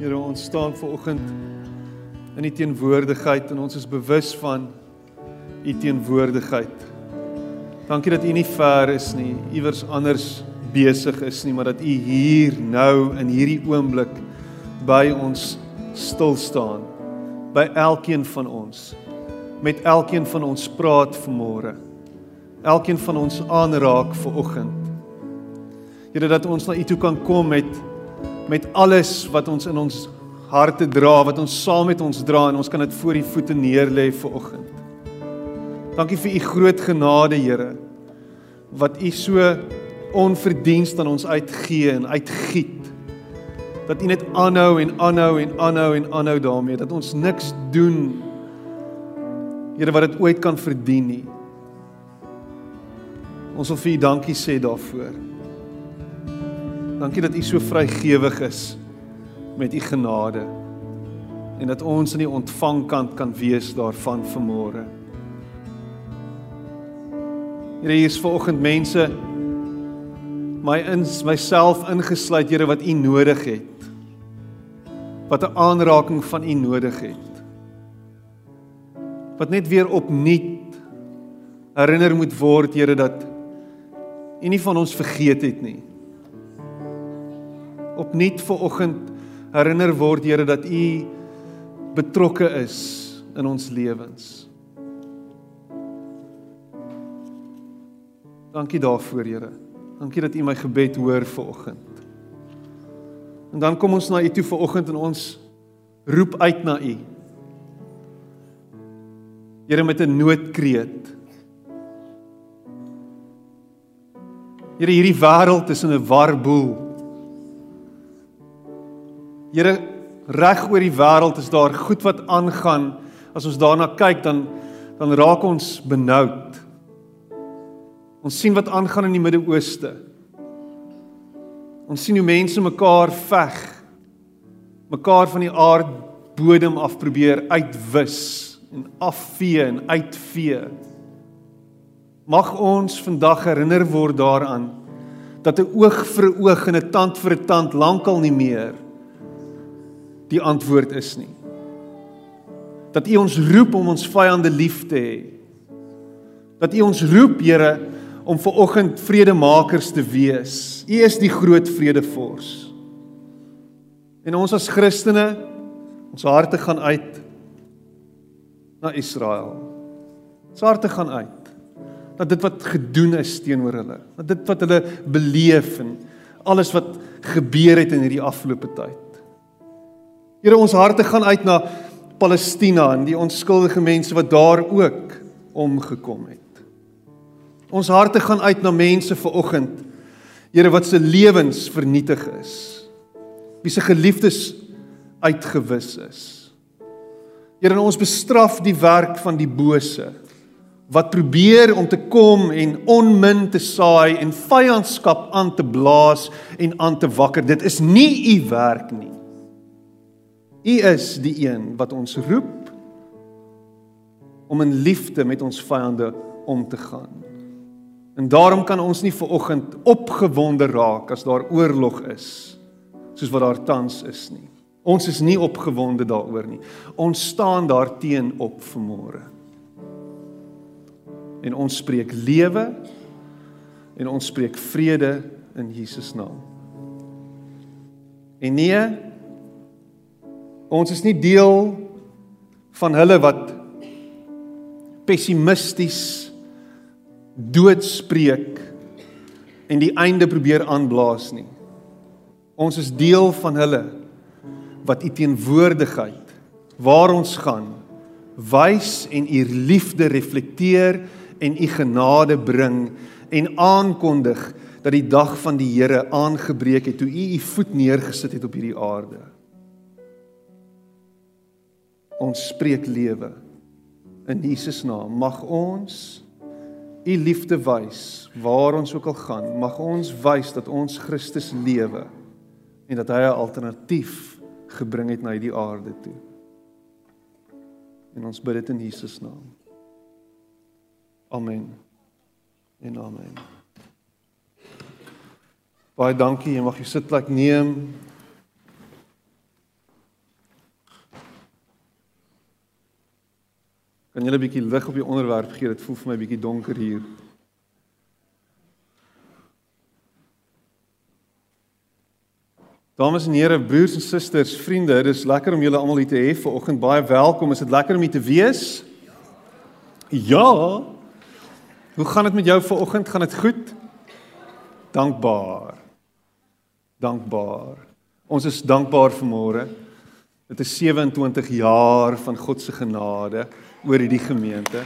Here, ons staan ver oggend in u teenwoordigheid en ons is bewus van u teenwoordigheid. Dankie dat u nie ver is nie, iewers anders besig is nie, maar dat u hier nou in hierdie oomblik by ons stil staan. By elkeen van ons. Met elkeen van ons praat vanmôre. Elkeen van ons aanraak ver oggend. Here dat ons na u toe kan kom met met alles wat ons in ons harte dra, wat ons saam met ons dra en ons kan dit voor u voete neerlê vir oggend. Dankie vir u groot genade, Here, wat u so onverdiens aan ons uitgee en uitgiet. Dat u net aanhou en aanhou en aanhou en aanhou daarmee dat ons niks doen Here wat dit ooit kan verdien nie. Ons wil vir u dankie sê daarvoor. Dankie dat U so vrygewig is met U genade en dat ons aan die ontvangkant kan wees daarvan vanmôre. Here, hier is vanoggend mense my in myself ingesluit, Here, wat U nodig het. Wat 'n aanraking van U nodig het. Wat net weer opnuut herinner moet word, Here, dat U nie van ons vergeet het nie opnuut ver oggend herinner word Here dat U betrokke is in ons lewens. Dankie daarvoor Here. Dankie dat U my gebed hoor ver oggend. En dan kom ons na U toe ver oggend en ons roep uit na U. Here met 'n noodkreet. Here hierdie wêreld is in 'n warboel. Here reg oor die wêreld is daar goed wat aangaan. As ons daarna kyk dan dan raak ons benoud. Ons sien wat aangaan in die Midde-Ooste. Ons sien hoe mense mekaar veg. Mekaar van die aardbodem af probeer uitwis en afvee en uitvee. Mag ons vandag herinner word daaraan dat 'n oog vir 'n oog en 'n tand vir 'n tand lankal nie meer die antwoord is nie. Dat U ons roep om ons vyande lief te hê. Dat U ons roep, Here, om ver oggend vredemakers te wees. U is die groot vredevors. En ons as Christene, ons harte gaan uit na Israel. Ons harte gaan uit dat dit wat gedoen is teenoor hulle, dat dit wat hulle beleef en alles wat gebeur het in hierdie afgelope tyd Here ons harte gaan uit na Palestina en die onskuldige mense wat daar ook omgekom het. Ons harte gaan uit na mense ver oggend. Here wat se lewens vernietig is. Wie se geliefdes uitgewis is. Here ons bestraf die werk van die bose wat probeer om te kom en onmin te saai en vyandskap aan te blaas en aan te wakker. Dit is nie u werk nie. U is die een wat ons roep om in liefde met ons vyande om te gaan. En daarom kan ons nie ver oggend opgewonde raak as daar oorlog is soos wat daar tans is nie. Ons is nie opgewonde daaroor nie. Ons staan daarteen op vanmôre. En ons spreek lewe en ons spreek vrede in Jesus naam. En nee, Ons is nie deel van hulle wat pessimisties doodspreek en die einde probeer aanblaas nie. Ons is deel van hulle wat u teenwoordigheid waar ons gaan wys en u liefde reflekteer en u genade bring en aankondig dat die dag van die Here aangebreek het toe u u voet neergesit het op hierdie aarde. Ons spreek lewe in Jesus naam. Mag ons u liefde wys waar ons ook al gaan. Mag ons wys dat ons Christus lewe en dat hy 'n alternatief gebring het na hierdie aarde toe. En ons bid dit in Jesus naam. Amen. En amen. Baie dankie. Jy mag jou sitplek neem. Kan julle 'n bietjie lig op die onderwerp gee? Dit voel vir my bietjie donker hier. Dames en here, broers en susters, vriende, dit is lekker om julle almal hier te hê vanoggend. Baie welkom. Is dit lekker om hier te wees? Ja. Hoe gaan dit met jou vanoggend? Gaan dit goed? Dankbaar. Dankbaar. Ons is dankbaar vir môre. Dit is 27 jaar van God se genade oor hierdie gemeente.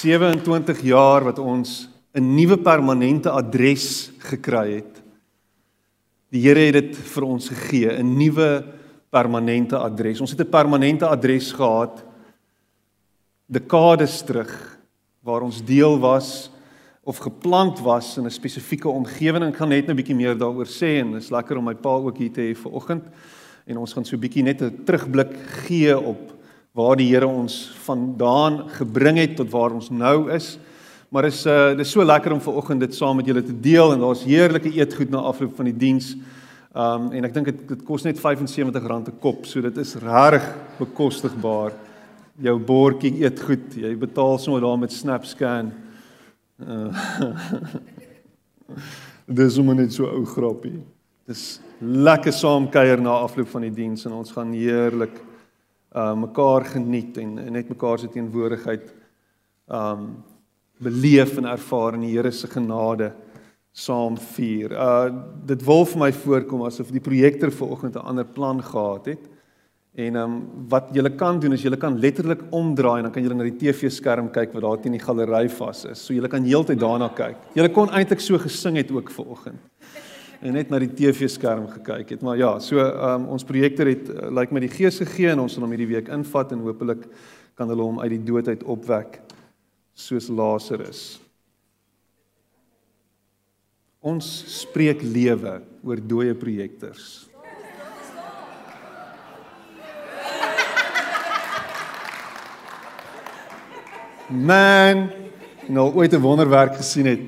27 jaar wat ons 'n nuwe permanente adres gekry het. Die Here het dit vir ons gegee, 'n nuwe permanente adres. Ons het 'n permanente adres gehad dekades terug waar ons deel was of geplant was in 'n spesifieke omgewing. Ek gaan net 'n bietjie meer daaroor sê en dit is lekker om my pa ook hier te hê vir oggend. En ons gaan so 'n bietjie net 'n terugblik gee op waar die Here ons vandaan gebring het tot waar ons nou is. Maar is uh dis so lekker om ver oggend dit saam met julle te deel en daar's heerlike eetgoed na afloop van die diens. Um en ek dink dit dit kos net R75 'n kop, so dit is regtig bekostigbaar. Jou bordjie eetgoed, jy betaal sommer daar met SnapScan. Uh, dis sommer net so ou grappie. Dis lekker saam kuier na afloop van die diens en ons gaan heerlik uh mekaar geniet en, en net mekaar se teenwoordigheid um beleef en ervaar in die Here se genade saam vier. Uh dit wil vir my voorkom asof die projekter vanoggend 'n ander plan gehad het. En ehm um, wat julle kan doen is julle kan letterlik omdraai en dan kan julle na die TV-skerm kyk wat daar teen die galery vas is. So julle kan heeltyd daarna kyk. Julle kon eintlik so gesing het ook vanoggend. En net na die TV-skerm gekyk het. Maar ja, so um, ons projekter het uh, lyk like my die gees gegee en ons sal hom hierdie week invat en hopelik kan hulle hom uit die dood uit opwek soos Lazarus. Ons spreek lewe oor dooie projektors. Man, nou ooit 'n wonderwerk gesien het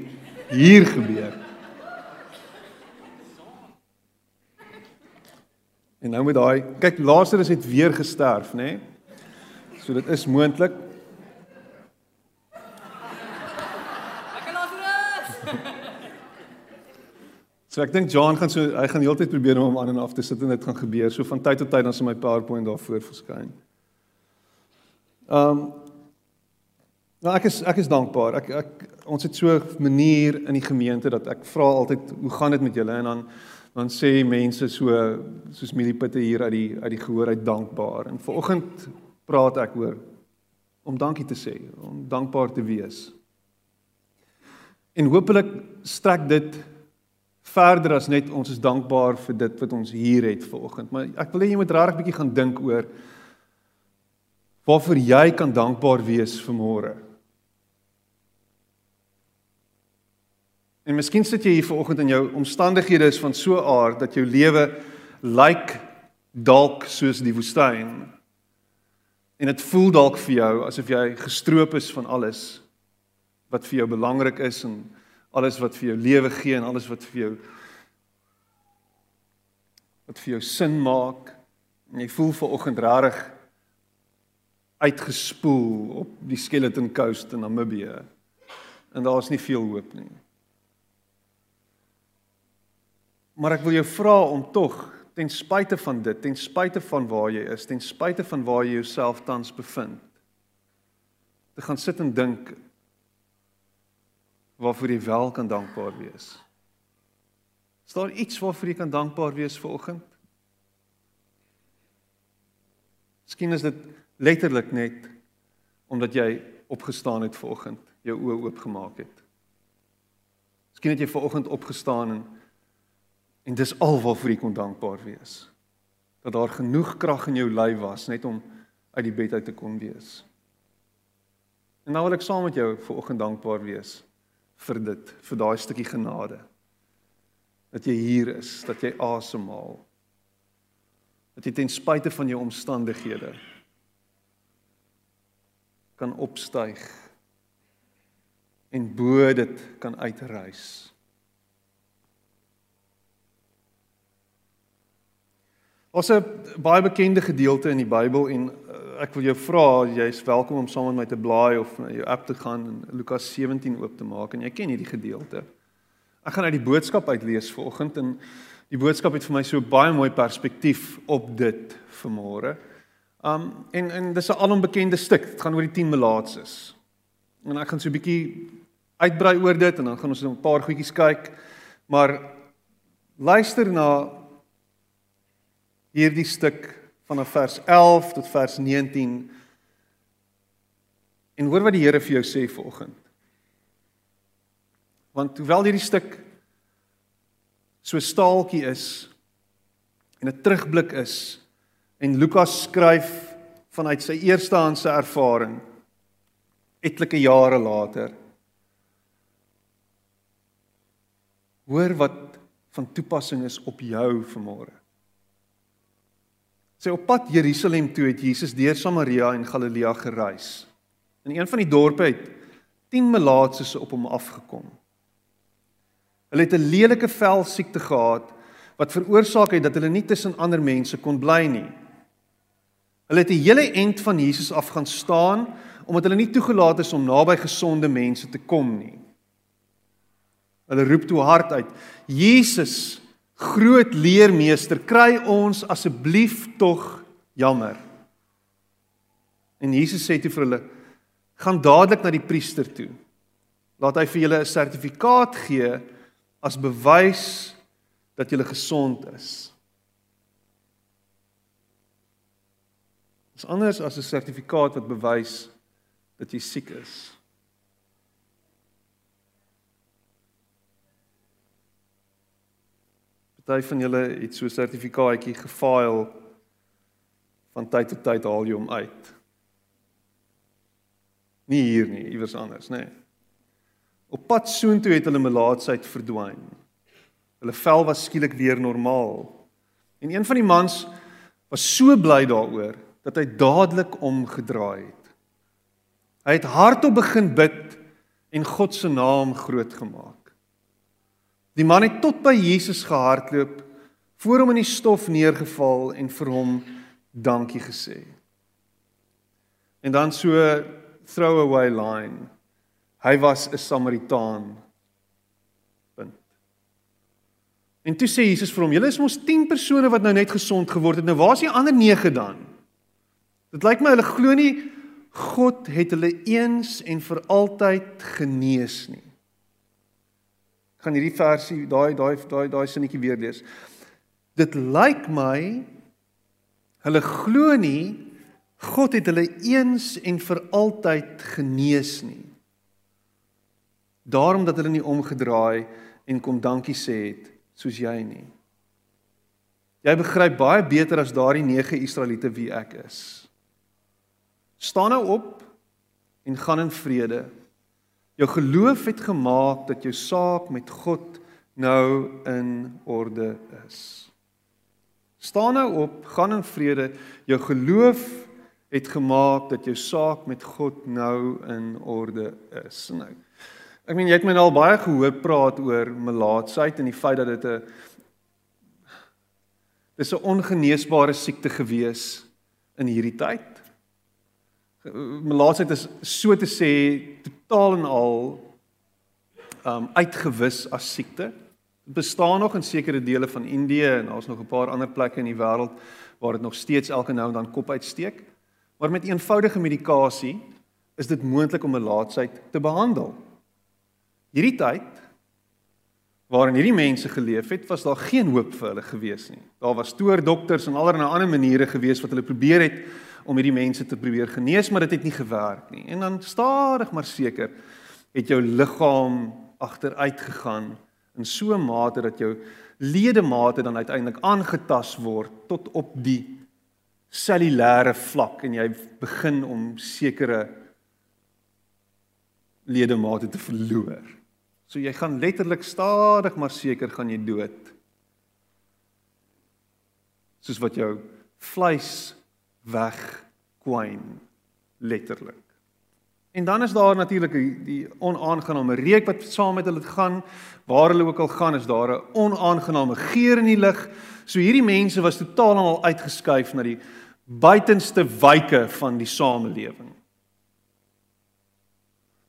hier gebeur. En nou met daai, kyk Lazarus het weer gesterf, nê? Nee? So dit is moontlik. So ek dink John gaan so hy gaan heeltyd probeer om hom aan en af te sit en dit gaan gebeur. So van tyd tot tyd dan sal my PowerPoint daar voor verskyn. Ehm um, Nou ek is ek is dankbaar. Ek ek ons het so 'n manier in die gemeente dat ek vra altyd hoe gaan dit met julle en dan dan sê mense so soos Miliputte hier uit die uit die gehoor uit dankbaar. En vanoggend praat ek oor om dankie te sê, om dankbaar te wees. En hopelik strek dit verder as net ons is dankbaar vir dit wat ons hier het vanoggend. Maar ek wil hê jy moet regtig bietjie gaan dink oor waarvoor jy kan dankbaar wees vir En miskien sit jy hier vanoggend en jou omstandighede is van so 'n aard dat jou lewe lyk dalk soos die woestyn. En dit voel dalk vir jou asof jy gestroop is van alles wat vir jou belangrik is en alles wat vir jou lewe gee en alles wat vir jou wat vir jou sin maak en jy voel ver oggend rarig uitgespoel op die skeleton coast in Namibië en daar's nie veel hoop nie. Maar ek wil jou vra om tog ten spyte van dit, ten spyte van waar jy is, ten spyte van waar jy jouself tans bevind, te gaan sit en dink waarvoor jy wel kan dankbaar wees. Is daar iets waarvoor jy kan dankbaar wees vanoggend? Miskien is dit letterlik net omdat jy opgestaan het vanoggend, jou oë oopgemaak het. Miskien het jy vanoggend opgestaan en en dis al waarvoor jy kon dankbaar wees. Dat daar genoeg krag in jou lyf was net om uit die bed uit te kon wees. En nou wil ek saam met jou vanoggend dankbaar wees vir dit, vir daai stukkie genade. Dat jy hier is, dat jy asemhaal. Dat jy ten spyte van jou omstandighede kan opstyg en bo dit kan uitreis. Ons 'n baie bekende gedeelte in die Bybel en ek wil jou vra, jy's welkom om saam met my te blaai of na jou app te gaan en Lukas 17 oop te maak en jy ken hierdie gedeelte. Ek gaan uit die boodskap uitlees vanoggend en die boodskap het vir my so baie mooi perspektief op dit vanmôre. Um en en dis 'n alombekende stuk. Dit gaan oor die 10 melaatses. En ek gaan so 'n bietjie uitbrei oor dit en dan gaan ons 'n paar goedjies kyk. Maar luister na hierdie stuk vanaf vers 11 tot vers 19 en hoor wat die Here vir jou sê vanoggend. Want hoewel hierdie stuk so staaltjie is en 'n terugblik is en Lukas skryf vanuit sy eerstehandse ervaring etlike jare later hoor wat van toepassing is op jou vanmôre. Sy op pad Jerusalem toe het Jesus deur Samaria en Galilea gereis. In een van die dorpe het 10 melaatses op hom afgekom. Hulle het 'n lelike velsiekte gehad wat veroorsaak het dat hulle nie tussen ander mense kon bly nie. Hulle het 'n hele end van Jesus af gaan staan omdat hulle nie toegelaat is om naby gesonde mense te kom nie. Hulle roep toe hard uit: "Jesus, groot leermeester, kry ons asseblief tog jammer." En Jesus sê toe vir hulle: "Gaan dadelik na die priester toe. Laat hy vir julle 'n sertifikaat gee as bewys dat jy gesond is." Dis anders as 'n sertifikaat wat bewys dat jy siek is. Party van julle het so 'n sertifikaatjie gefile van tyd tot tyd haal jy hom uit. Nie hier nie, iewers anders, nê. Nee. Op pad soontoe het hulle melaatsheid verdwyn. Hulle vel was skielik weer normaal. En een van die mans was so bly daaroor dat hy dadelik omgedraai het. Hy het hardop begin bid en God se naam groot gemaak. Die man het tot by Jesus gehardloop, voor hom in die stof neergeval en vir hom dankie gesê. En dan so throwaway line. Hy was 'n Samaritaan. Punt. En toe sê Jesus vir hom: "Julle is mos 10 persone wat nou net gesond geword het. Nou waar is die ander 9 dan?" Dit lyk my hulle glo nie God het hulle eens en vir altyd genees nie gaan hierdie versie daai daai daai daai sinnetjie weer lees. Dit lyk my hulle glo nie God het hulle eens en vir altyd genees nie. Daarom dat hulle nie omgedraai en kom dankie sê het soos jy nie. Jy begryp baie beter as daardie 9 Israeliete wie ek is. Staan nou op en gaan in vrede Jou geloof het gemaak dat jou saak met God nou in orde is. Staan nou op, gaan in vrede. Jou geloof het gemaak dat jou saak met God nou in orde is. Nou. Ek meen jy het my al baie gehoor praat oor melaatsheid en die feit dat dit 'n dis 'n ongeneesbare siekte gewees in hierdie tyd. Melaatsheid is so te sê totaal en al um uitgewis as siekte. Dit bestaan nog in sekere dele van Indië en daar's nog 'n paar ander plekke in die wêreld waar dit nog steeds elke nou en dan kop uitsteek. Maar met eenvoudige medikasie is dit moontlik om melaatsheid te behandel. Hierdie tyd waarin hierdie mense geleef het, was daar geen hoop vir hulle gewees nie. Daar was toordokters en allerlei ander maniere gewees wat hulle probeer het om hierdie mense te probeer genees, maar dit het nie gewerk nie. En dan stadig maar seker het jou liggaam agteruit gegaan in so 'n mate dat jou ledemate dan uiteindelik aangetast word tot op die cellulêre vlak en jy begin om sekere ledemate te verloor. So jy gaan letterlik stadig maar seker gaan jy dood. Soos wat jou vleis wegkwyn letterlik. En dan is daar natuurlik die, die onaangename reuk wat saam met hulle gaan. Waar hulle ook al gaan, is daar 'n onaangename geur in die lug. So hierdie mense was totaal al uitgeskuif na die buitenste wyke van die samelewing.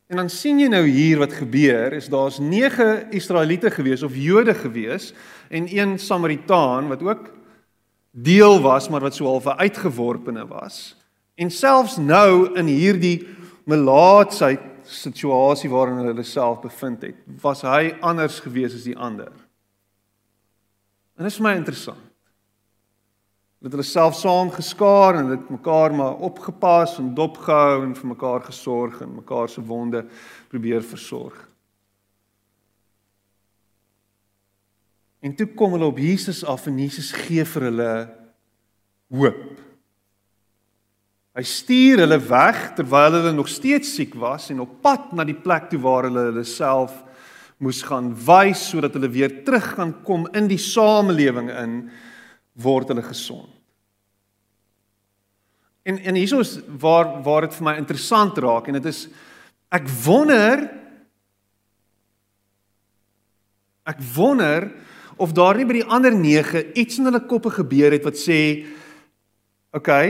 En dan sien jy nou hier wat gebeur is daar's 9 Israeliete gewees of Jode gewees en een Samaritaan wat ook deel was maar wat so half uitgeworpene was. En selfs nou in hierdie melaatsheid situasie waarin hulle hulle self bevind het, was hy anders gewees as die ander. En dit is vir my interessant. Dat hulle self saam geskaar en dit mekaar maar opgepas en dopgehou en vir mekaar gesorg en mekaar se wonde probeer versorg. En toe kom hulle op Jesus af en Jesus gee vir hulle hoop. Hy stuur hulle weg terwyl hulle nog steeds siek was en op pad na die plek toe waar hulle hulle self moes gaan wys sodat hulle weer terug gaan kom in die samelewing in word hulle gesond. En en hieso is waar waar dit vir my interessant raak en dit is ek wonder ek wonder of daar nie by die ander 9 iets in hulle koppe gebeur het wat sê oké, okay,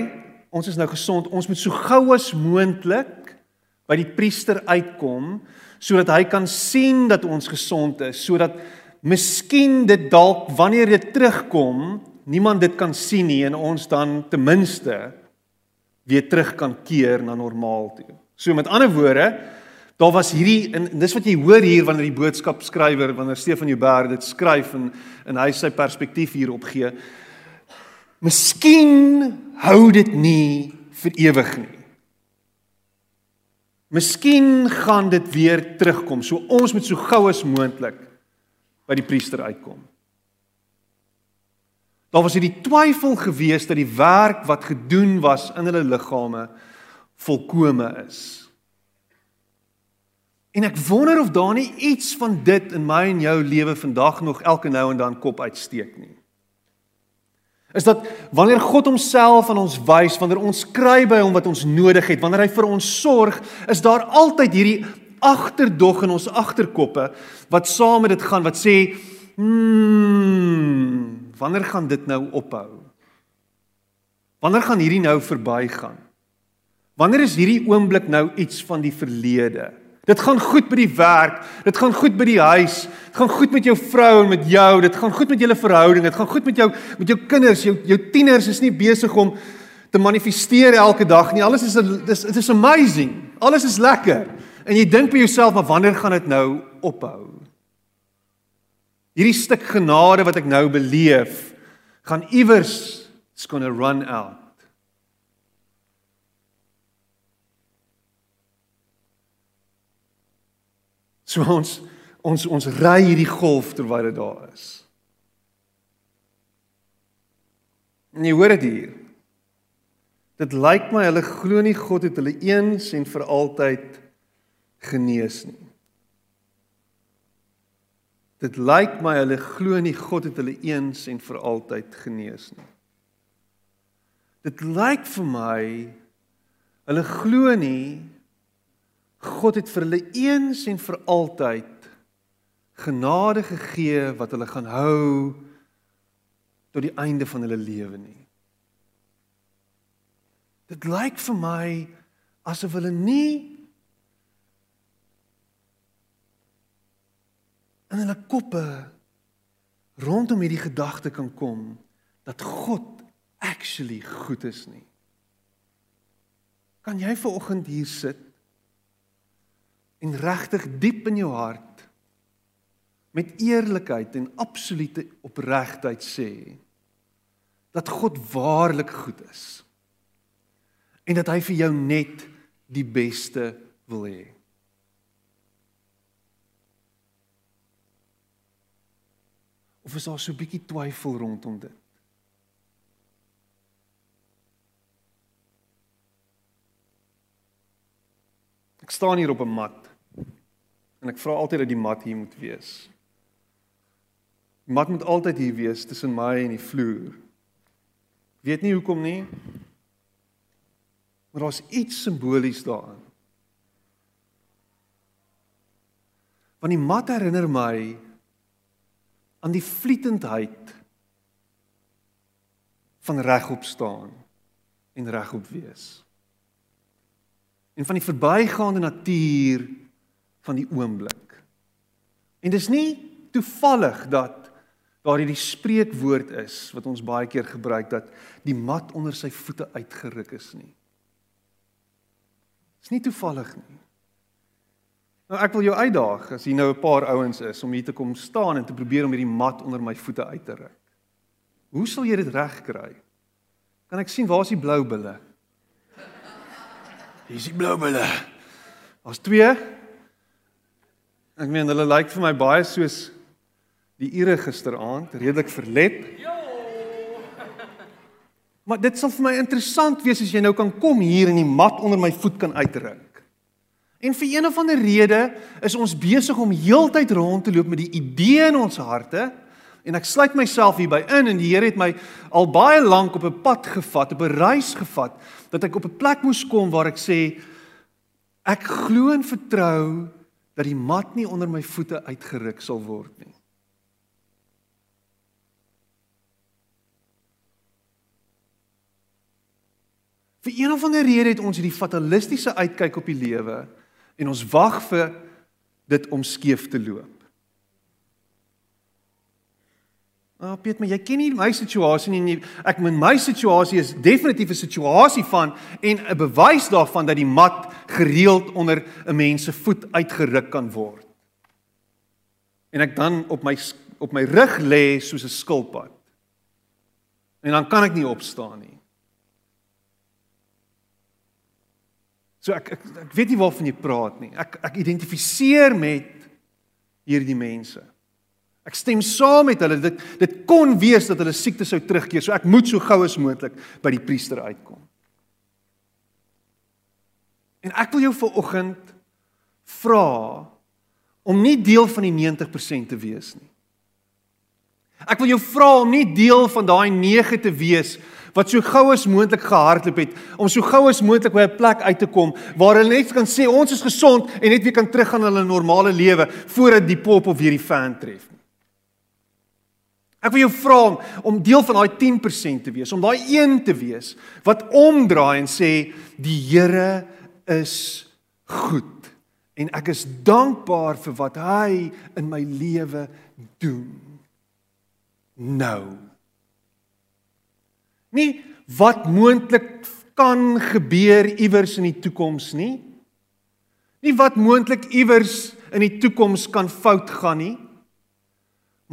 ons is nou gesond, ons moet so gou as moontlik by die priester uitkom sodat hy kan sien dat ons gesond is, sodat miskien dit dalk wanneer dit terugkom, niemand dit kan sien nie en ons dan ten minste weer terug kan keer na normaal toe. So met ander woorde, Daar was hierdie en dis wat jy hoor hier wanneer die boodskapskrywer wanneer Stefan Joubert dit skryf en en hy sy perspektief hierop gee. Miskien hou dit nie vir ewig nie. Miskien gaan dit weer terugkom. So ons moet so gou as moontlik by die priester uitkom. Daar was hierdie twyfel gewees dat die werk wat gedoen was in hulle liggame volkome is. En ek wonder of daar nie iets van dit in my en jou lewe vandag nog elke nou en dan kop uitsteek nie. Is dat wanneer God homself aan ons wys, wanneer ons kry by hom wat ons nodig het, wanneer hy vir ons sorg, is daar altyd hierdie agterdog in ons agterkoppe wat saam met dit gaan wat sê, "Hmm, wanneer gaan dit nou ophou? Wanneer gaan hierdie nou verbygaan? Wanneer is hierdie oomblik nou iets van die verlede?" Dit gaan goed by die werk, dit gaan goed by die huis, dit gaan goed met jou vrou en met jou, dit gaan goed met julle verhouding, dit gaan goed met jou met jou kinders, jou jou tieners is nie besig om te manifesteer elke dag nie. Alles is dis it is amazing. Alles is lekker. En jy dink by jouself, maar wanneer gaan dit nou ophou? Hierdie stuk genade wat ek nou beleef, gaan iewers it's going to run out. So ons ons ons ry hierdie golf terwyl dit daar is. En jy hoor dit hier. Dit lyk my hulle glo nie God het hulle eens en vir altyd genees nie. Dit lyk my hulle glo nie God het hulle eens en vir altyd genees nie. Dit lyk vir my hulle glo nie God het vir hulle eens en vir altyd genade gegee wat hulle gaan hou tot die einde van hulle lewe nie. Dit lyk vir my asof hulle nie in hulle koppe rondom hierdie gedagte kan kom dat God actually goed is nie. Kan jy ver oggend hier sit en regtig diep in jou hart met eerlikheid en absolute opregtheid sê dat God waarlik goed is en dat hy vir jou net die beste wil hê. Of is daar so 'n bietjie twyfel rondom dit? Ek staan hier op 'n mat. En ek vra altyd dat die mat hier moet wees. Die mat moet altyd hier wees tussen my en die vloer. Weet nie hoekom nie. Maar daar's iets simbolies daarin. Want die mat herinner my aan die vlietendheid van regop staan. en regop wees. En van die verbygaande natuur van die oomblik. En dis nie toevallig dat daar hierdie spreekwoord is wat ons baie keer gebruik dat die mat onder sy voete uitgeruk is nie. Dis nie toevallig nie. Nou ek wil jou uitdaag as hier nou 'n paar ouens is om hier te kom staan en te probeer om hierdie mat onder my voete uit te ruk. Hoe sal jy dit regkry? Kan ek sien waar is die blou bulle? Hier is die blou bulle. Daar's twee. Ek meen hulle lyk vir my baie soos die ure gisteraand, redelik verlet. Maar dit sal vir my interessant wees as jy nou kan kom hier en die mat onder my voet kan uitruk. En vir een of ander rede is ons besig om heeltyd rond te loop met die idee in ons harte en ek sluit myself hierby in en die Here het my al baie lank op 'n pad gevat, op 'n reis gevat dat ek op 'n plek moes kom waar ek sê ek glo en vertrou dat die mat nie onder my voete uitgeruk sal word nie. Vir een of ander rede het ons hierdie fatalistiese uitkyk op die lewe en ons wag vir dit om skeef te loop. Ah, oh, Piet, maar jy ken nie my situasie nie. Ek meen my situasie is definitief 'n situasie van en 'n bewys daarvan dat die mat gereeld onder 'n mens se voet uitgeruk kan word. En ek dan op my op my rug lê soos 'n skilpad. En dan kan ek nie opstaan nie. So ek ek ek weet nie waarvan jy praat nie. Ek ek identifiseer met hierdie mense. Ek stem saam met hulle. Dit dit kon wees dat hulle siekte sou terugkeer. So ek moet so gou as moontlik by die priester uitkom. En ek wil jou vanoggend vra om nie deel van die 90% te wees nie. Ek wil jou vra om nie deel van daai 9 te wees wat so gou as moontlik gehardloop het om so gou as moontlik by 'n plek uit te kom waar hulle net kan sê ons is gesond en net weer kan teruggaan na hulle normale lewe voordat die pop of weer die fan tref. Ek wil jou vra om, om deel van daai 10% te wees, om daai 1 te wees wat omdraai en sê die Here is goed en ek is dankbaar vir wat hy in my lewe doen. Nou Nie wat moontlik kan gebeur iewers in die toekoms nie. Nie wat moontlik iewers in die toekoms kan fout gaan nie.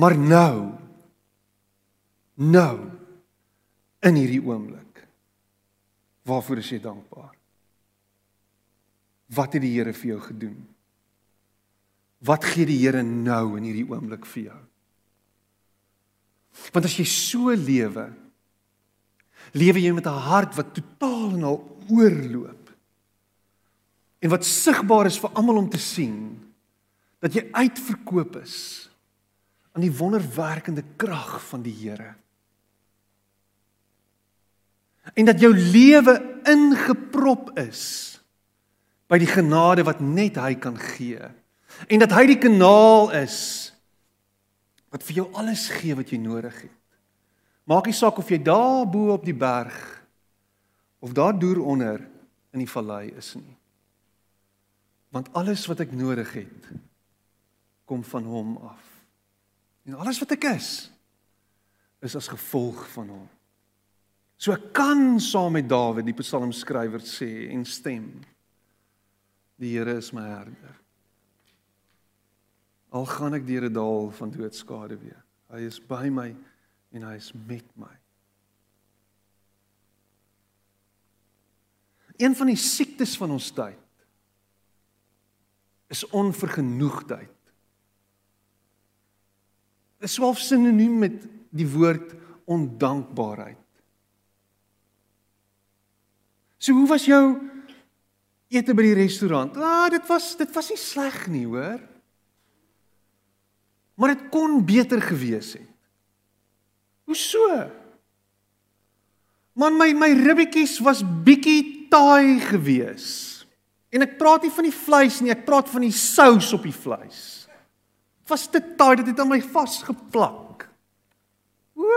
Maar nou. Nou in hierdie oomblik. Waarvoor is jy dankbaar? Wat het die Here vir jou gedoen? Wat gee die Here nou in hierdie oomblik vir jou? Want as jy so lewe, lewe jy met 'n hart wat totaal en al oorloop. En wat sigbaar is vir almal om te sien dat jy uitverkoop is aan die wonderwerkende krag van die Here. En dat jou lewe ingeprop is by die genade wat net hy kan gee. En dat hy die kanaal is wat vir jou alles gee wat jy nodig het. Maak nie saak of jy daar bo op die berg of daar deur onder in die vallei is nie. Want alles wat ek nodig het kom van hom af. En alles wat ek is is as gevolg van hom. So ek kan saam met Dawid die psalmskrywer sê en stem. Die Here is my herder. Al gaan ek deur 'n dal van doodskade weer. Hy is by my en hy is met my. Een van die siektes van ons tyd is onvergenoegdheid. Dit swaalf sinoniem met die woord ondankbaarheid. So hoe was jou ete by die restaurant? Ah, dit was dit was nie sleg nie, hoor. Maar dit kon beter gewees het. Hoe so? Man my my ribbetjies was bietjie taai gewees. En ek praat nie van die vleis nie, ek praat van die sous op die vleis. Dit was te taai, dit het aan my vasgeplak. O.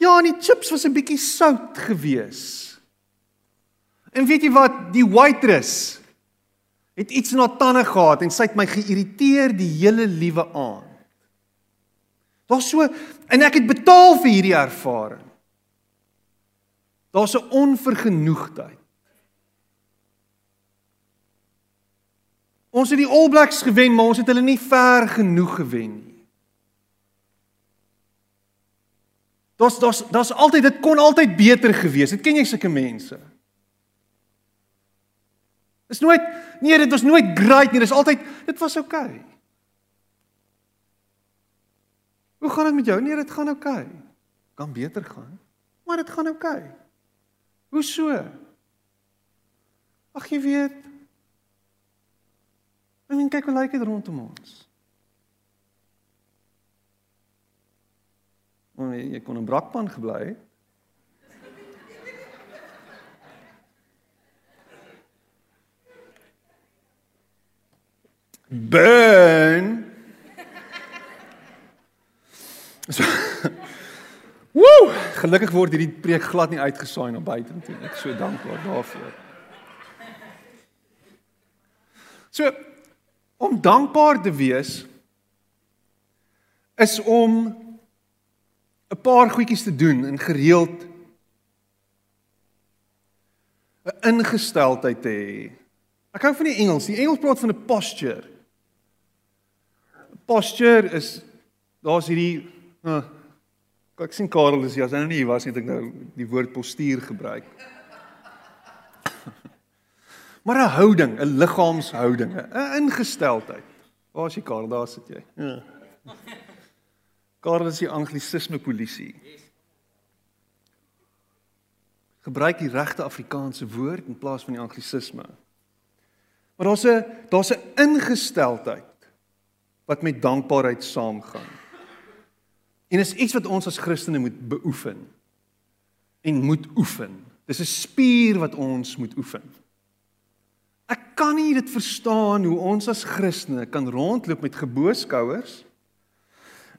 Ja, en die chips was 'n bietjie sout gewees. En weet jy wat, die waitress het iets in haar tande gehad en sy het my geïrriteer die hele liewe aand. Daar's so en ek het betaal vir hierdie ervaring. Daar's 'n onvergenoegdheid. Ons het die All Blacks gewen, maar ons het hulle nie ver genoeg gewen nie. Daar's daar's daar's altyd dit kon altyd beter gewees het. Ken jy sulke mense? Dis nooit nee, dit was nooit great nie. Dis altyd dit was oukei. Okay. Hoe gaan dit met jou? Nee, dit gaan oukei. Okay. Kan beter gaan, maar dit gaan oukei. Okay. Hoe so? Ag jy weet. Ek meen kyk hoe lyk dit rondom ons. Maar jy kon 'n brakpan gebly het. Burn. So, Woe! Gelukkig word hierdie preek glad nie uitgesaai na buite toe. Ek so dankbaar daarvoor. So om dankbaar te wees is om 'n paar goedjies te doen en gereeld 'n ingesteldheid te hê. Ek hou van die Engels. Die Engels praat van 'n posture. Posture is daar's hierdie uh, ek sien Karel is ja, as hy nou nie was nie, het ek nou die woord postuur gebruik. maar 'n houding, 'n liggaamshouding, 'n ingesteldheid. Waar is jy Karel? Daar sit jy. Ja. Karel is die anglisisme polisie. Gebruik die regte Afrikaanse woord in plaas van die anglisisme. Maar daar's 'n daar's 'n ingesteldheid wat met dankbaarheid saamgaan. En is iets wat ons as Christene moet beoefen en moet oefen. Dis 'n spier wat ons moet oefen. Ek kan nie dit verstaan hoe ons as Christene kan rondloop met geboeskouers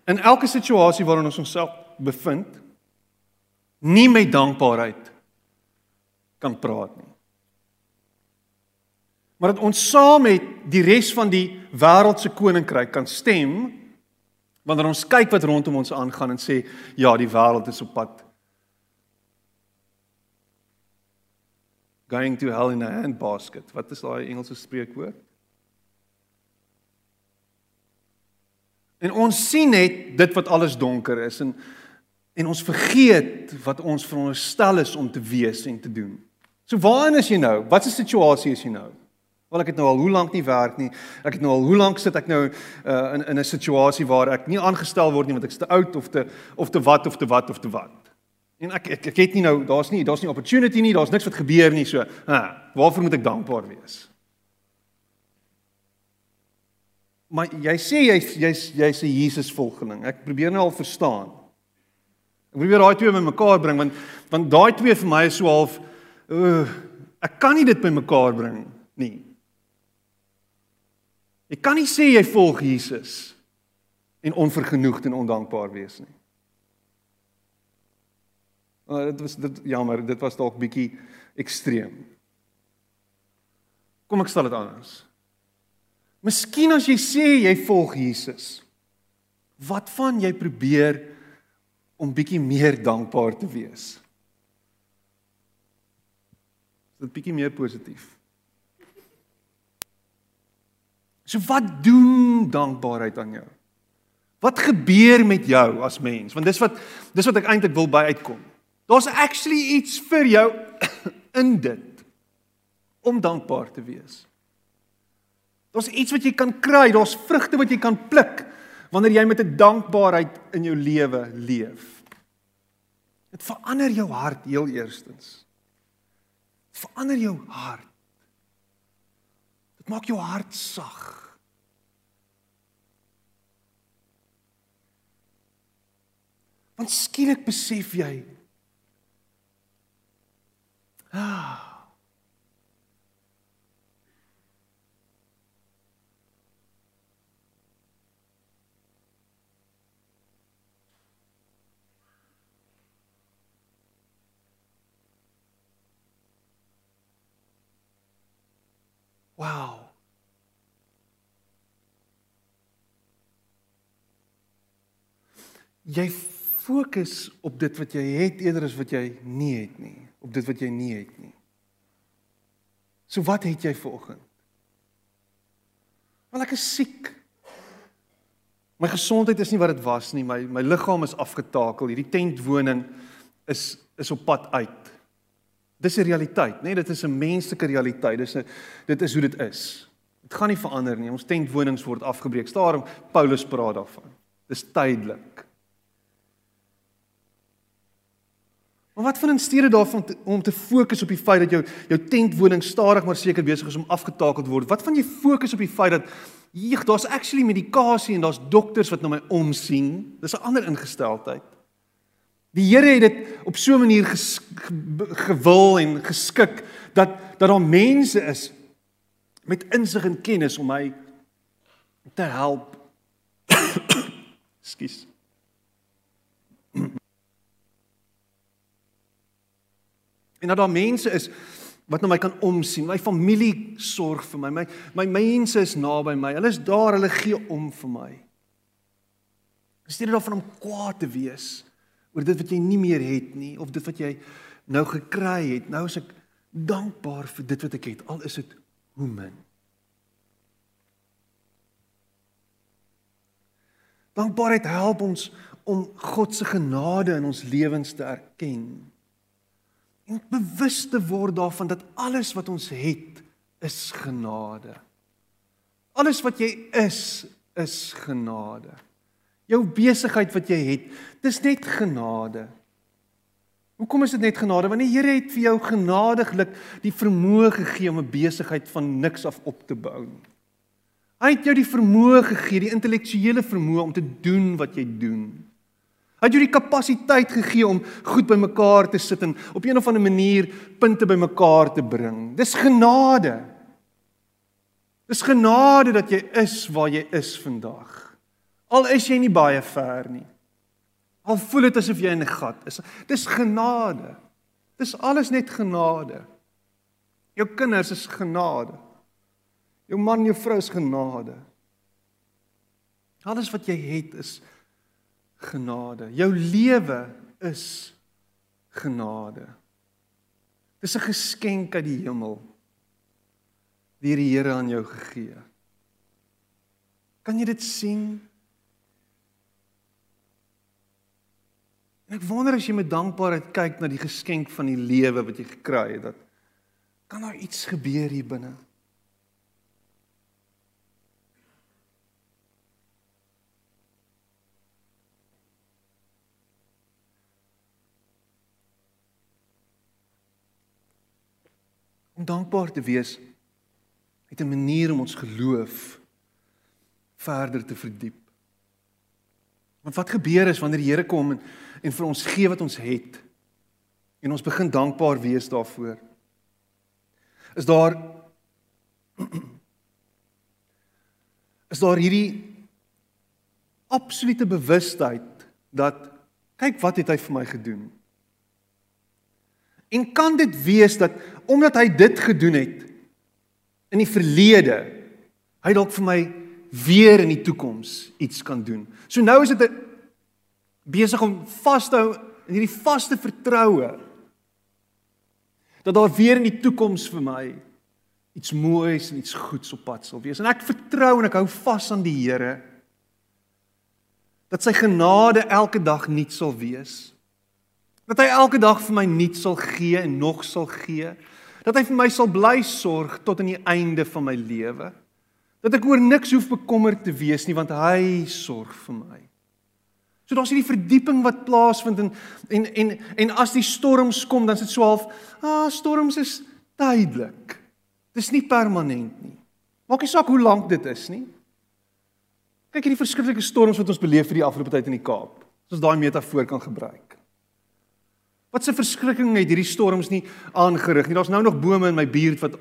in elke situasie waarin ons onsself bevind nie met dankbaarheid kan praat nie. Maar dat ons saam met die res van die wêreld se koninkryk kan stem wanneer ons kyk wat rondom ons aangaan en sê ja, die wêreld is op pad going to hell in a handbasket. Wat is daai Engelse spreekwoord? En ons sien net dit wat alles donker is en en ons vergeet wat ons veronderstel is om te wees en te doen. So waarin is jy nou? Wat 'n situasie is jy nou? Wel ek het nou al hoe lank nie werk nie. Ek het nou al hoe lank sit ek nou uh, in in 'n situasie waar ek nie aangestel word nie want ek's te oud of te of te wat of te wat of te wat. En ek ek, ek het nie nou daar's nie daar's nie opportunity nie, daar's niks wat gebeur nie so. Ha, waarvoor moet ek dankbaar wees? maar jy sê jy's jy's jy's 'n Jesus volgeling. Ek probeer nou al verstaan. Ek probeer daai twee bymekaar bring want want daai twee vir my is so half uh, ek kan nie dit bymekaar bring nie. Jy kan nie sê jy volg Jesus en onvergenoegd en ondankbaar wees nie. Uh, dit was dit jammer, dit was dalk bietjie ekstreem. Kom ek stel dit anders. Miskien as jy sê jy volg Jesus, wat van jy probeer om bietjie meer dankbaar te wees? Is dit bietjie meer positief? So wat doen dankbaarheid aan jou? Wat gebeur met jou as mens? Want dis wat dis wat ek eintlik wil by uitkom. Daar's actually iets vir jou in dit om dankbaar te wees. Daar's iets wat jy kan kry, daar's vrugte wat jy kan pluk wanneer jy met 'n dankbaarheid in jou lewe leef. Dit verander jou hart heel eerstens. Dit verander jou hart. Dit maak jou hart sag. Want skielik besef jy ah Wow. Jy fokus op dit wat jy het eerder as wat jy nie het nie, op dit wat jy nie het nie. So wat het jy vanoggend? Want ek is siek. My gesondheid is nie wat dit was nie. My my liggaam is afgetakel. Hierdie tentwoning is is op pad uit. Dis 'n realiteit, né? Nee? Dit is 'n menslike realiteit. Dis 'n dit is hoe dit is. Dit gaan nie verander nie. Ons tentwonings word afgebreek. Daarom Paulus praat daarvan. Dis tydelik. Maar wat van in steede daarvan te, om te fokus op die feit dat jou jou tentwoning stadig maar seker besig is om afgetakel te word? Wat van jy fokus op die feit dat hier daar's actually medikasie en daar's dokters wat na my omsien? Dis 'n ander ingesteldheid. Die Here het dit op so 'n manier ges, gewil en geskik dat dat daar mense is met insig en kennis om my te help. Skus. En dat daar mense is wat na my kan omsien. My familie sorg vir my. My my mense is naby my. Hulle is daar, hulle gee om vir my. Insteede daarvan om kwaad te wees oor dit wat jy nie meer het nie of dit wat jy nou gekry het. Nou is ek dankbaar vir dit wat ek het, al is dit hoe min. Dankbaarheid help ons om God se genade in ons lewens te erken en bewus te word daarvan dat alles wat ons het is genade. Alles wat jy is is genade. Jou besigheid wat jy het, dis net genade. Hoekom is dit net genade? Want die Here het vir jou genadiglik die vermoë gegee om 'n besigheid van niks af op te bou. Hy het jou die vermoë gegee, die intellektuele vermoë om te doen wat jy doen. Hy het jou die kapasiteit gegee om goed bymekaar te sit en op een of ander manier punte bymekaar te bring. Dis genade. Dis genade dat jy is waar jy is vandag. Al is jy nie baie ver nie. Al voel dit asof jy in 'n gat is. Dis genade. Dis alles net genade. Jou kinders is genade. Jou man, jou vrou is genade. Alles wat jy het is genade. Jou lewe is genade. Dis 'n geskenk uit die hemel deur die Here aan jou gegee. Kan jy dit sien? En ek wonder as jy met dankbaarheid kyk na die geskenk van die lewe wat jy gekry het, dat kan daar iets gebeur hier binne? Om dankbaar te wees het 'n manier om ons geloof verder te verdiep. Want wat gebeur is wanneer die Here kom en, en vir ons gee wat ons het en ons begin dankbaar wees daarvoor. Is daar is daar hierdie absolute bewustheid dat kyk wat het hy vir my gedoen? En kan dit wees dat omdat hy dit gedoen het in die verlede, hy dalk vir my weer in die toekoms iets kan doen. So nou is dit besig om vas te hou in hierdie vaste vertroue dat daar weer in die toekoms vir my iets moois en iets goeds op pad sal wees. En ek vertrou en ek hou vas aan die Here dat sy genade elke dag nuut sal wees. Dat hy elke dag vir my nuut sal gee en nog sal gee. Dat hy vir my sal bly sorg tot aan die einde van my lewe. Dat ek oor niks hoef bekommerd te wees nie want hy sorg vir my. So daar's hierdie verdieping wat plaasvind en en en en as die storms kom dan is dit so half, ah storms is tydelik. Dis nie permanent nie. Maak nie saak hoe lank dit is nie. Kyk hierdie verskriklike storms wat ons beleef vir die afgelope tyd in die Kaap. As ons daai metafoor kan gebruik. Wat 'n verskrikking het hierdie storms nie aangerig nie. Daar's nou nog bome in my buurt wat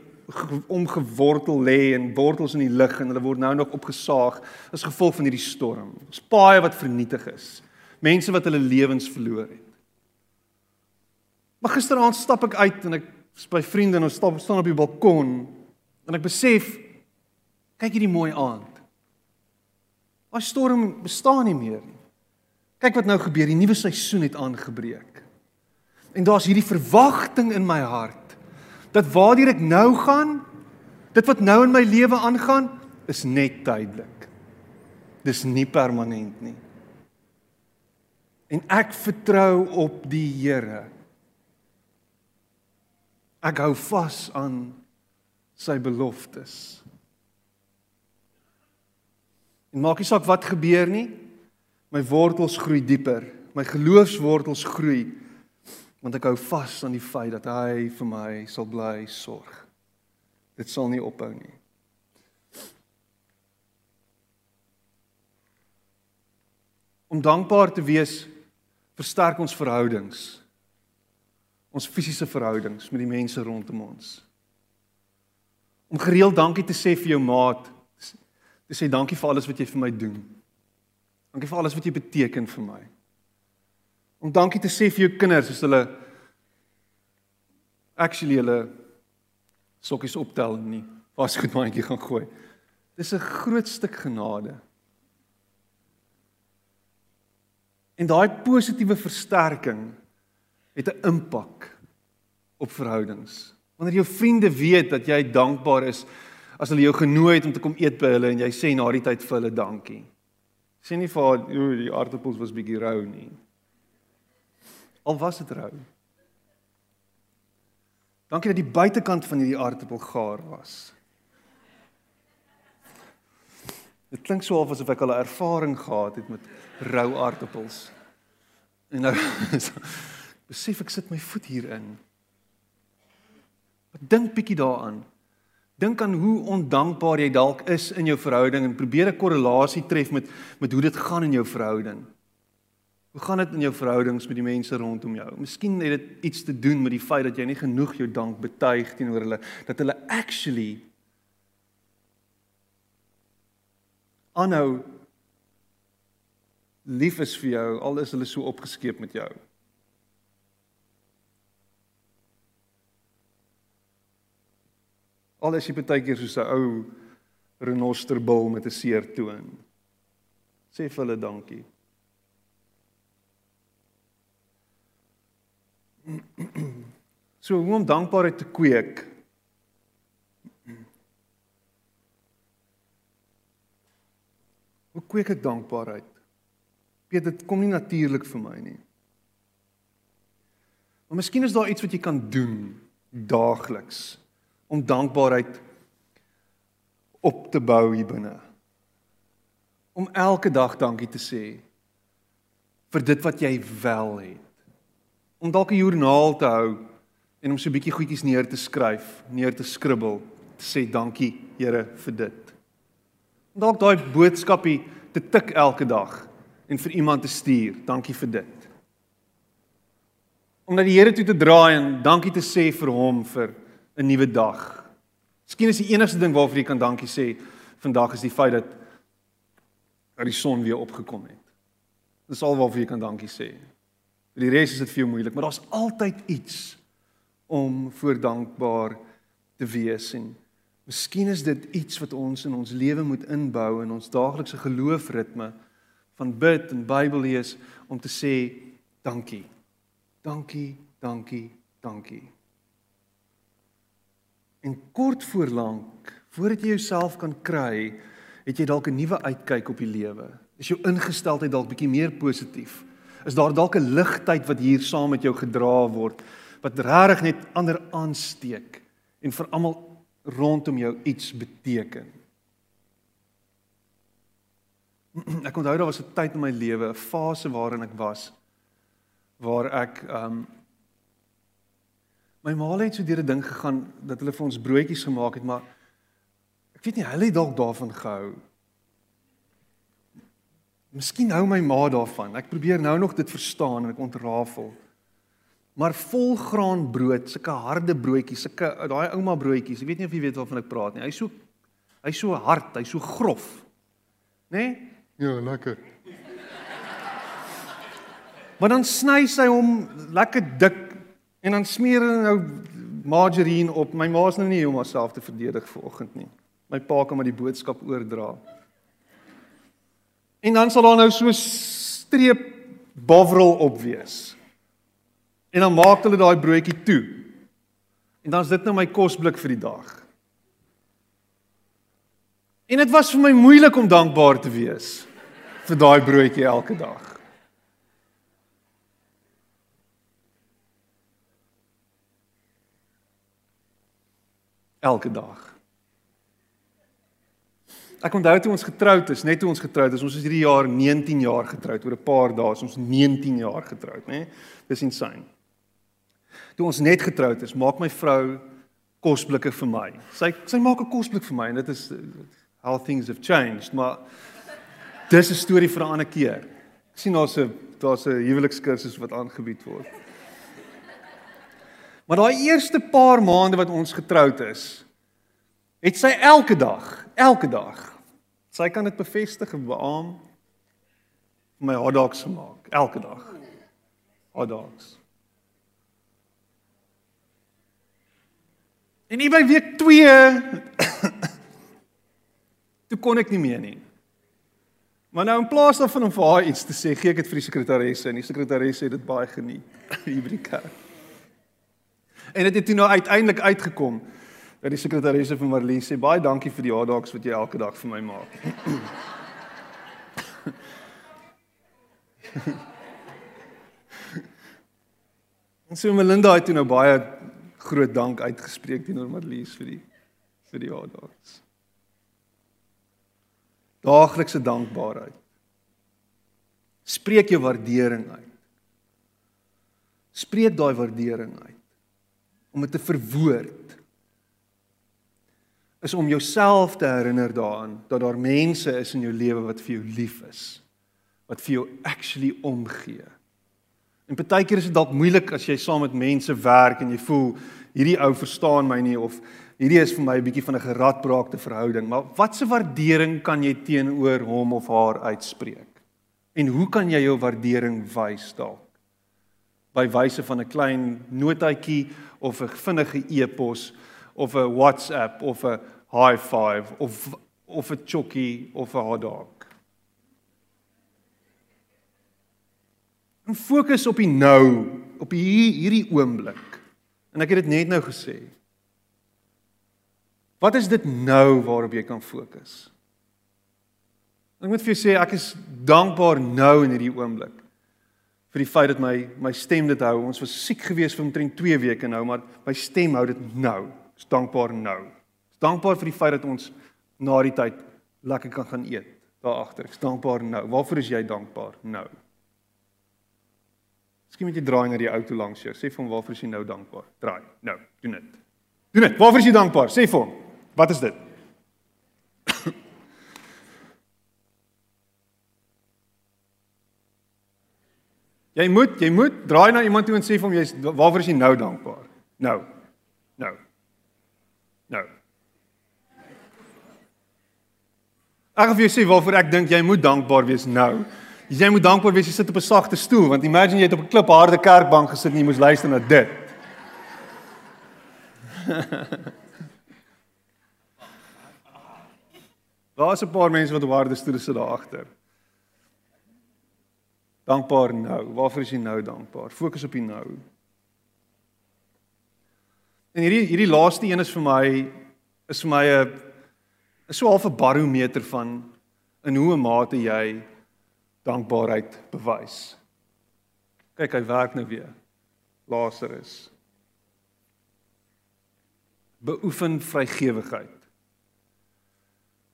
omgewortel lê en wortels in die lug en hulle word nou nog opgesaag as gevolg van hierdie storm. Ons paaie wat vernietig is. Mense wat hulle lewens verloor het. Maar gisteraand stap ek uit en ek is by vriende en ons stap staan op die balkon En ek besef kyk hierdie mooi aand. Daai storm bestaan nie meer nie. Kyk wat nou gebeur, die nuwe seisoen het aangebreek. En daar's hierdie verwagting in my hart dat waardeur ek nou gaan, dit wat nou in my lewe aangaan, is net tydelik. Dis nie permanent nie. En ek vertrou op die Here. Ek hou vas aan sy beloftes. En maak nie saak wat gebeur nie, my wortels groei dieper. My geloofswortels groei want ek hou vas aan die feit dat hy vir my sal bly sorg. Dit sal nie ophou nie. Om dankbaar te wees versterk ons verhoudings. Ons fisiese verhoudings met die mense rondom ons. Om gereeld dankie te sê vir jou maat, te sê dankie vir alles wat jy vir my doen. Dankie vir alles wat jy beteken vir my. Om dankie te sê vir jou kinders as hulle actually hulle sokkies optel en nie wasgoedmandjie gaan gooi. Dis 'n groot stuk genade. En daai positiewe versterking het 'n impak op verhoudings. Wanneer jou vriende weet dat jy dankbaar is as hulle jou genooi het om te kom eet by hulle en jy sê na die tyd vir hulle dankie. Sê nie vir o, die aardappels was bietjie rou nie. Al was dit rou. Dankie dat die buitekant van hierdie aardappel gaar was. Dit klink so of asof ek al 'n ervaring gehad het met rou aardappels. En nou besef ek sit my voet hierin. Wat dink bietjie daaraan. Dink aan hoe ondankbaar jy dalk is in jou verhouding en probeer 'n korrelasie tref met met hoe dit gaan in jou verhouding. Hoe gaan dit in jou verhoudings met die mense rondom jou? Miskien het dit iets te doen met die feit dat jy nie genoeg jou dank betuig teenoor hulle dat hulle actually aanhou lief is vir jou al is hulle so opgeskeep met jou. Al is jy baie keer soos 'n ou renosterbil met 'n seer toon. Sê vir hulle dankie. So hoe om dankbaarheid te kweek. Hoe kweek ek dankbaarheid? Weet dit kom nie natuurlik vir my nie. Maar miskien is daar iets wat jy kan doen daagliks om dankbaarheid op te bou hier binne. Om elke dag dankie te sê vir dit wat jy wel het. Om dalk 'n joernaal te hou en om so 'n bietjie goedjies neer te skryf, neer te skribbel, te sê dankie Here vir dit. Om dalk daai boodskapie te tik elke dag en vir iemand te stuur. Dankie vir dit. Om na die Here toe te draai en dankie te sê vir hom vir 'n nuwe dag. Miskien is die enigste ding waarvoor jy kan dankie sê vandag is die feit dat dat die son weer opgekom het. Dis al waarvoor jy kan dankie sê. Vir die res is dit vir jou moeilik, maar daar's altyd iets om voor dankbaar te wees en miskien is dit iets wat ons in ons lewe moet inbou in ons daaglikse geloofritme van bid en Bybel lees om te sê dankie. Dankie, dankie, dankie. En kort voor lank, voordat jy jouself kan kry, het jy dalk 'n nuwe uitkyk op die lewe. Is jou ingesteldheid dalk bietjie meer positief? Is daar dalk 'n ligtheid wat hier saam met jou gedra word wat regtig net ander aansteek en vir almal rondom jou iets beteken? ek onthou daar was 'n tyd in my lewe, 'n fase waarin ek was waar ek um, my ma het so deur 'n ding gegaan dat hulle vir ons broodjies gemaak het, maar ek weet nie hulle het dalk daarvan gehou. Miskien hou my ma daarvan. Ek probeer nou nog dit verstaan en ek ontrafel. Maar volgraan brood, sulke harde broodjies, sulke daai ouma broodjies, ek weet nie of jy weet waarvan ek praat nie. Hy's so hy's so hard, hy's so grof. Né? Nee? Ja, lekker. Maar dan sny sy hom lekker dik en dan smeer hy nou margarine op. My ma's nou nie om haarself te verdedig vanoggend nie. My pa kan maar die boodskap oordra. En dan sal daar nou so streep bovrol op wees. En dan maak hulle daai broodjie toe. En dan is dit nou my kosblik vir die dag. En dit was vir my moeilik om dankbaar te wees vir daai broodjie elke dag. Elke dag. Ek onthou toe ons getroud is, net toe ons getroud is, ons is hierdie jaar 19 jaar getroud, oor 'n paar dae is ons 19 jaar getroud, né? Dis insane. Toe ons net getroud is, maak my vrou kosblikke vir my. Sy sy maak 'n kosblik vir my en dit is how things have changed, maar dis 'n storie vir 'n ander keer. Ek sien daar's 'n daar's 'n huwelikskursus wat aangebied word. Maar daai eerste paar maande wat ons getroud is, het sy elke dag, elke dag. Sy kan dit bevestig en vir my dogs gemaak elke dag. Dogs. En nie by week 2 Toe kon ek nie meer nie. Maar nou in plaas daarvan om vir haar iets te sê, gee ek dit vir die sekretaresse en die sekretaresse het dit baie geniet hier by die kerk. En dit het toe nou uiteindelik uitgekom dat die sekretaresse vir Marlie sê baie dankie vir die hotdogs wat jy elke dag vir my maak. en so Melinda het toe nou baie groot dank uitgespreek teenoor Marlie vir die vir die hotdogs. Daaglikse dankbaarheid. Spreek jou waardering uit. Spreek daai waardering uit. Om dit te verwoord is om jouself te herinner daaraan dat daar mense is in jou lewe wat vir jou lief is. Wat vir jou actually omgee. En baie keer is dit dalk moeilik as jy saam met mense werk en jy voel hierdie ou verstaan my nie of hierdie is vir my 'n bietjie van 'n geradbraakte verhouding, maar watse waardering kan jy teenoor hom of haar uitspreek? En hoe kan jy jou waardering wys dalk? By wyse van 'n klein notaatjie of 'n vinnige e-pos of 'n WhatsApp of 'n high five of of 'n chokkie of 'n hotdog. En fokus op die nou, op hier, hierdie oomblik. En ek het dit net nou gesê. Wat is dit nou waarop jy kan fokus? Ek moet vir jou sê ek is dankbaar nou in hierdie oomblik vir die feit dat my my stem dit hou. Ons was siek geweest vir omtrent 2 weke nou, maar my stem hou dit nou. Is dankbaar nou. Is dankbaar vir die feit dat ons na die tyd lekker kan gaan eet daar agter. Is dankbaar nou. Waarvoor is jy dankbaar nou? Miskien moet jy draai na die ou toe langs jou. Sê vir hom waarvoor is jy nou dankbaar? Draai. Nou, doen dit. Doen dit. Waarvoor is jy dankbaar? Sê vir hom. Wat is dit? jy moet, jy moet draai na iemand toe en sê vir hom jy's waarvoor is jy nou dankbaar? Nou. Nou. Ek gaan vir jou sê waarvoor ek dink jy moet dankbaar wees nou. Jy moet dankbaar wees jy sit op 'n sagte stoel want imagine jy het op 'n klipharde kerkbank gesit en jy moes luister na dit. Daar's 'n paar mense wat waarde stoere sit daar agter. Dankbaar nou. Waarvoor is jy nou dankbaar? Fokus op die nou. En hierdie hierdie laaste een is vir my is vir my 'n is so half 'n barometer van in hoe 'n mate jy dankbaarheid bewys. Kyk, hy werk nou weer. Lazarus. Beoefen vrygewigheid.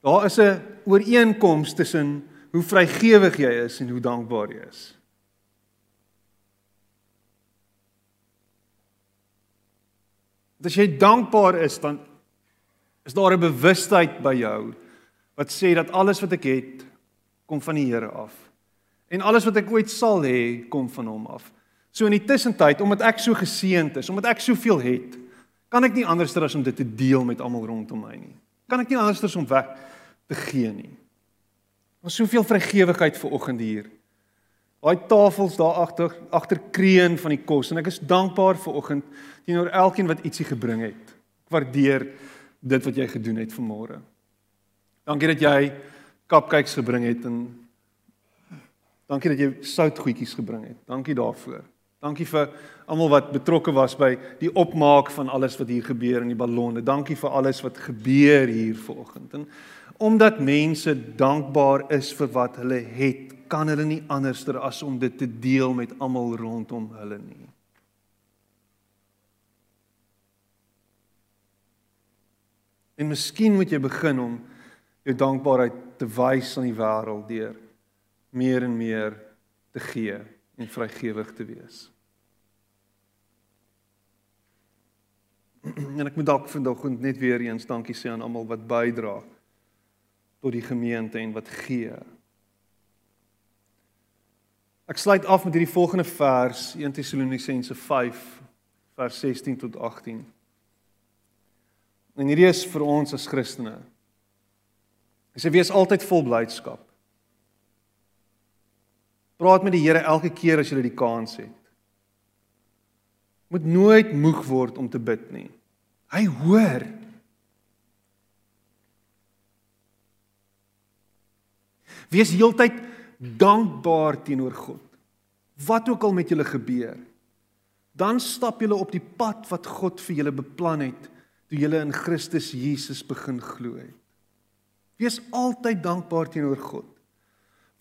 Daar is 'n ooreenkoms tussen hoe vrygewig jy is en hoe dankbaar jy is. As jy dankbaar is, dan is daar 'n bewustheid by jou wat sê dat alles wat ek het kom van die Here af. En alles wat ek ooit sal hê, kom van hom af. So in die tussentyd, omdat ek so geseënd is, omdat ek soveel het, kan ek nie anderster as om dit te deel met almal rondom my nie. Kan ek nie anderster as om weg te gee nie. Ons soveel vrygewigheid vir oggend hier. Daai tafels daar agter agter kreun van die kos en ek is dankbaar vir oggend teenoor elkeen wat ietsie gebring het. Ek waardeer dit wat jy gedoen het vanmôre. Dankie dat jy cupcakes gebring het en dankie dat jy soutgoedjies gebring het. Dankie daarvoor. Dankie vir almal wat betrokke was by die opmaak van alles wat hier gebeur in die ballonne. Dankie vir alles wat gebeur hier vanoggend. En omdat mense dankbaar is vir wat hulle het, kan hulle nie anderster as om dit te deel met almal rondom hulle nie. En miskien moet jy begin om jou dankbaarheid te wys aan die wêreld deur meer en meer te gee en vrygewig te wees. En ek moet dalk vandag net weer eens dankie sê aan almal wat bydra tot die gemeente en wat gee. Ek sluit af met hierdie volgende vers 1 Tessalonisense 5 vers 16 tot 18. En hierdie is vir ons as Christene. Hy sê wees altyd vol blydskap. Praat met die Here elke keer as jy die kans het. Moet nooit moeg word om te bid nie. Hy hoor. Wees heeltyd dankbaar teenoor God. Wat ook al met julle gebeur, dan stap julle op die pad wat God vir julle beplan het toe julle in Christus Jesus begin glo het. Wees altyd dankbaar teenoor God.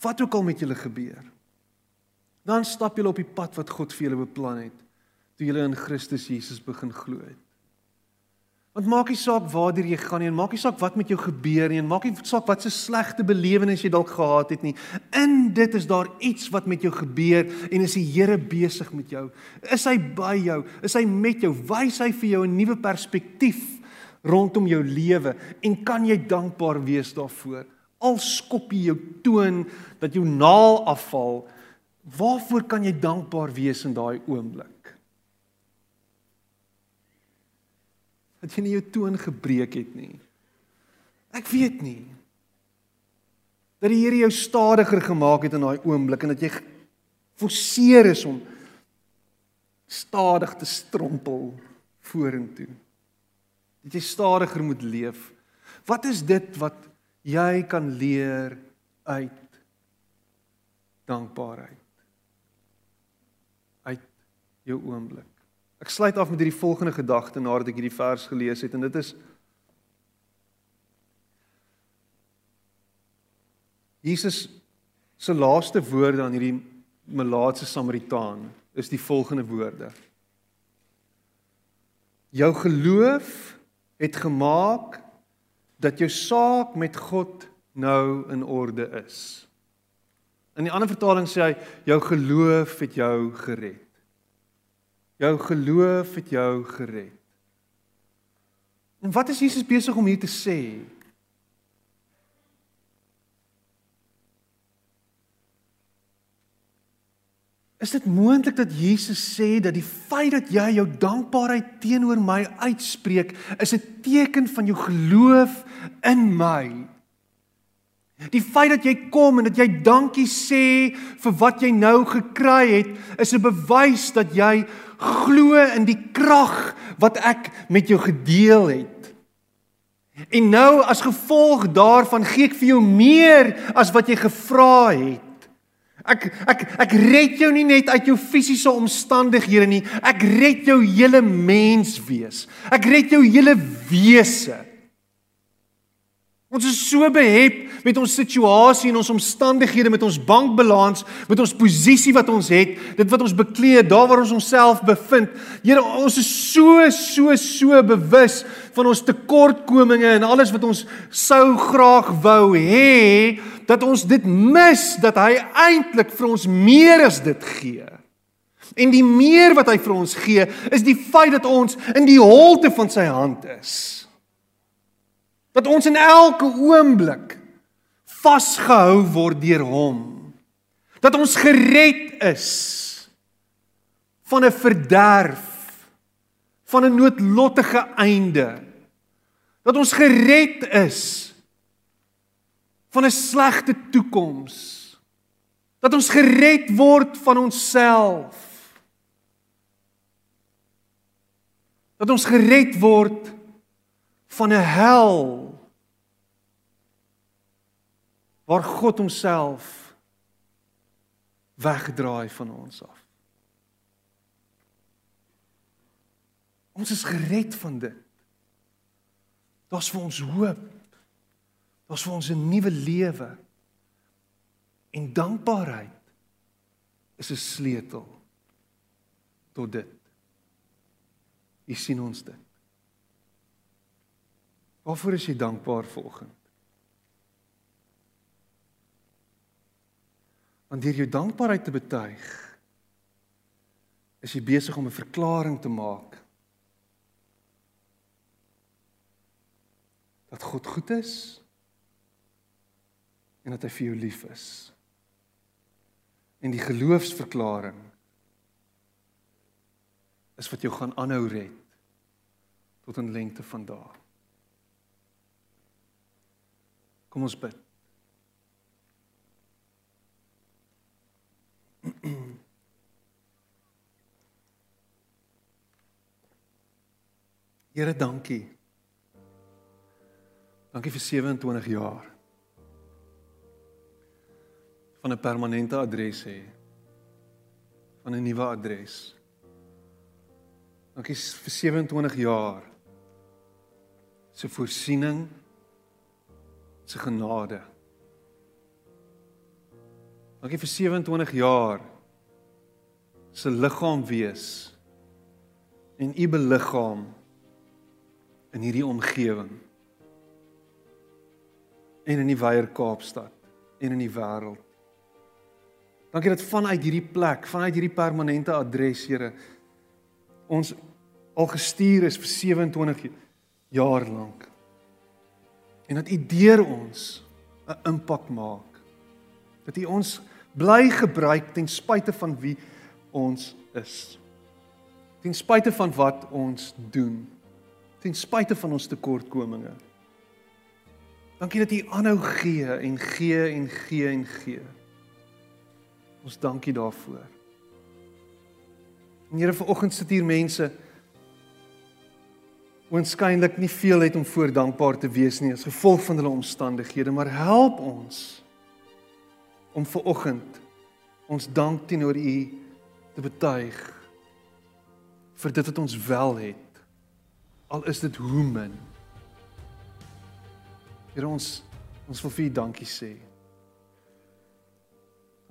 Wat ook al met julle gebeur, dan stap julle op die pad wat God vir julle beplan het toe julle in Christus Jesus begin glo het. Want maak nie saak waartoe jy gaan nie en maak nie saak wat met jou gebeur nie en maak nie saak wat se slegte belewenis jy dalk gehad het nie. In dit is daar iets wat met jou gebeur en is die Here besig met jou. Is hy by jou? Is hy met jou? Wys hy vir jou 'n nuwe perspektief rondom jou lewe en kan jy dankbaar wees daarvoor? Al skop jy jou toon dat jou naal afval, Waarvoor kan jy dankbaar wees in daai oomblik? Dat jy nie jou toon gebreek het nie. Ek weet nie. Dat die Here jou stadiger gemaak het in daai oomblik en dat jy forceer is om stadig te strompel vorentoe. Dat jy stadiger moet leef. Wat is dit wat jy kan leer uit dankbaarheid? jou oomblik. Ek sluit af met hierdie volgende gedagte nadat ek hierdie vers gelees het en dit is Jesus se laaste woorde aan hierdie melaatse Samaritaan is die volgende woorde. Jou geloof het gemaak dat jou saak met God nou in orde is. In die ander vertaling sê hy jou geloof het jou gered. Jou geloof het jou gered. En wat is Jesus besig om hier te sê? Is dit moontlik dat Jesus sê dat die feit dat jy jou dankbaarheid teenoor my uitspreek, is 'n teken van jou geloof in my? Die feit dat jy kom en dat jy dankie sê vir wat jy nou gekry het, is 'n bewys dat jy glo in die krag wat ek met jou gedeel het. En nou as gevolg daarvan gee ek vir jou meer as wat jy gevra het. Ek ek ek red jou nie net uit jou fisiese omstandighede nie. Ek red jou hele mens wees. Ek red jou hele wese. Ons is so behep met ons situasie en ons omstandighede, met ons bankbalans, met ons posisie wat ons het, dit wat ons bekleed, daar waar ons onsself bevind. Here, ons is so so so bewus van ons tekortkominge en alles wat ons sou graag wou hê, dat ons dit mis dat hy eintlik vir ons meer as dit gee. En die meer wat hy vir ons gee, is die feit dat ons in die holte van sy hand is dat ons in elke oomblik vasgehou word deur hom. Dat ons gered is van 'n verderf van 'n noodlottige einde. Dat ons gered is van 'n slegte toekoms. Dat ons gered word van onsself. Dat ons gered word van 'n hel waar God homself wegdraai van ons af. Ons is gered van dit. Daar's vir ons hoop. Daar's vir ons 'n nuwe lewe. En dankbaarheid is 'n sleutel tot dit. Jy sien ons dit. Waarvoor is jy dankbaar vanoggend? Want deur jou dankbaarheid te betuig, is jy besig om 'n verklaring te maak dat God goed is en dat hy vir jou lief is. En die geloofsverklaring is wat jou gaan aanhou red tot 'n lengte van dae. Kom ons bid. Here, dankie. Dankie vir 27 jaar. Van 'n permanente adres hê. Van 'n nuwe adres. Dankie vir 27 jaar. Se voorsiening, se genade. Dankie vir 27 jaar se liggaam wees en u beliggaam in hierdie omgewing en in die Weier Kaapstad en in die wêreld. Dankie dat vanuit hierdie plek, vanuit hierdie permanente adres, Here, ons al gestuur is vir 27 jaar lank. En dat U deur ons 'n impak maak. Dat U ons bly gebruik ten spyte van wie ons is. Ten spyte van wat ons doen. Ten spyte van ons tekortkominge. Dankie dat U aanhou gee en gee en gee en gee. Ons dankie daarvoor. En Here vanoggend sit hier mense waarskynlik nie veel het om voor dankbaar te wees nie as gevolg van hulle omstandighede, maar help ons om vanoggend ons dank teenoor U te betuig vir dit wat ons wel het. Al is dit hoe min. Here ons ons wil vir U dankie sê.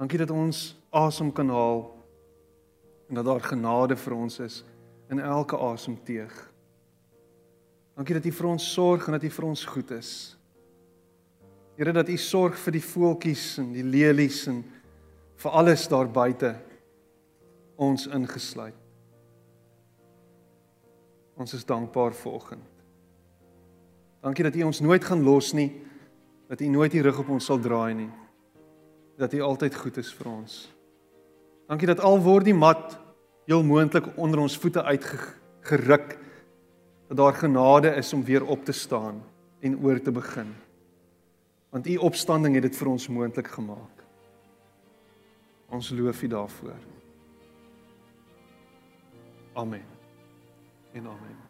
Dankie dat ons asem kan haal en dat daar genade vir ons is in elke asemteug. Dankie dat U vir ons sorg en dat U vir ons goed is. Here dat U sorg vir die voeltjies en die lelies en vir alles daar buite ons ingesluit. Ons is dankbaar vir oggend. Dankie dat U ons nooit gaan los nie. Dat U nooit U rug op ons sal draai nie. Dat U altyd goed is vir ons. Dankie dat al word die mat heel moontlik onder ons voete uitgeruk dat daar genade is om weer op te staan en oor te begin. Want U opstanding het dit vir ons moontlik gemaak. Ons loof U daarvoor. Amen. En amen.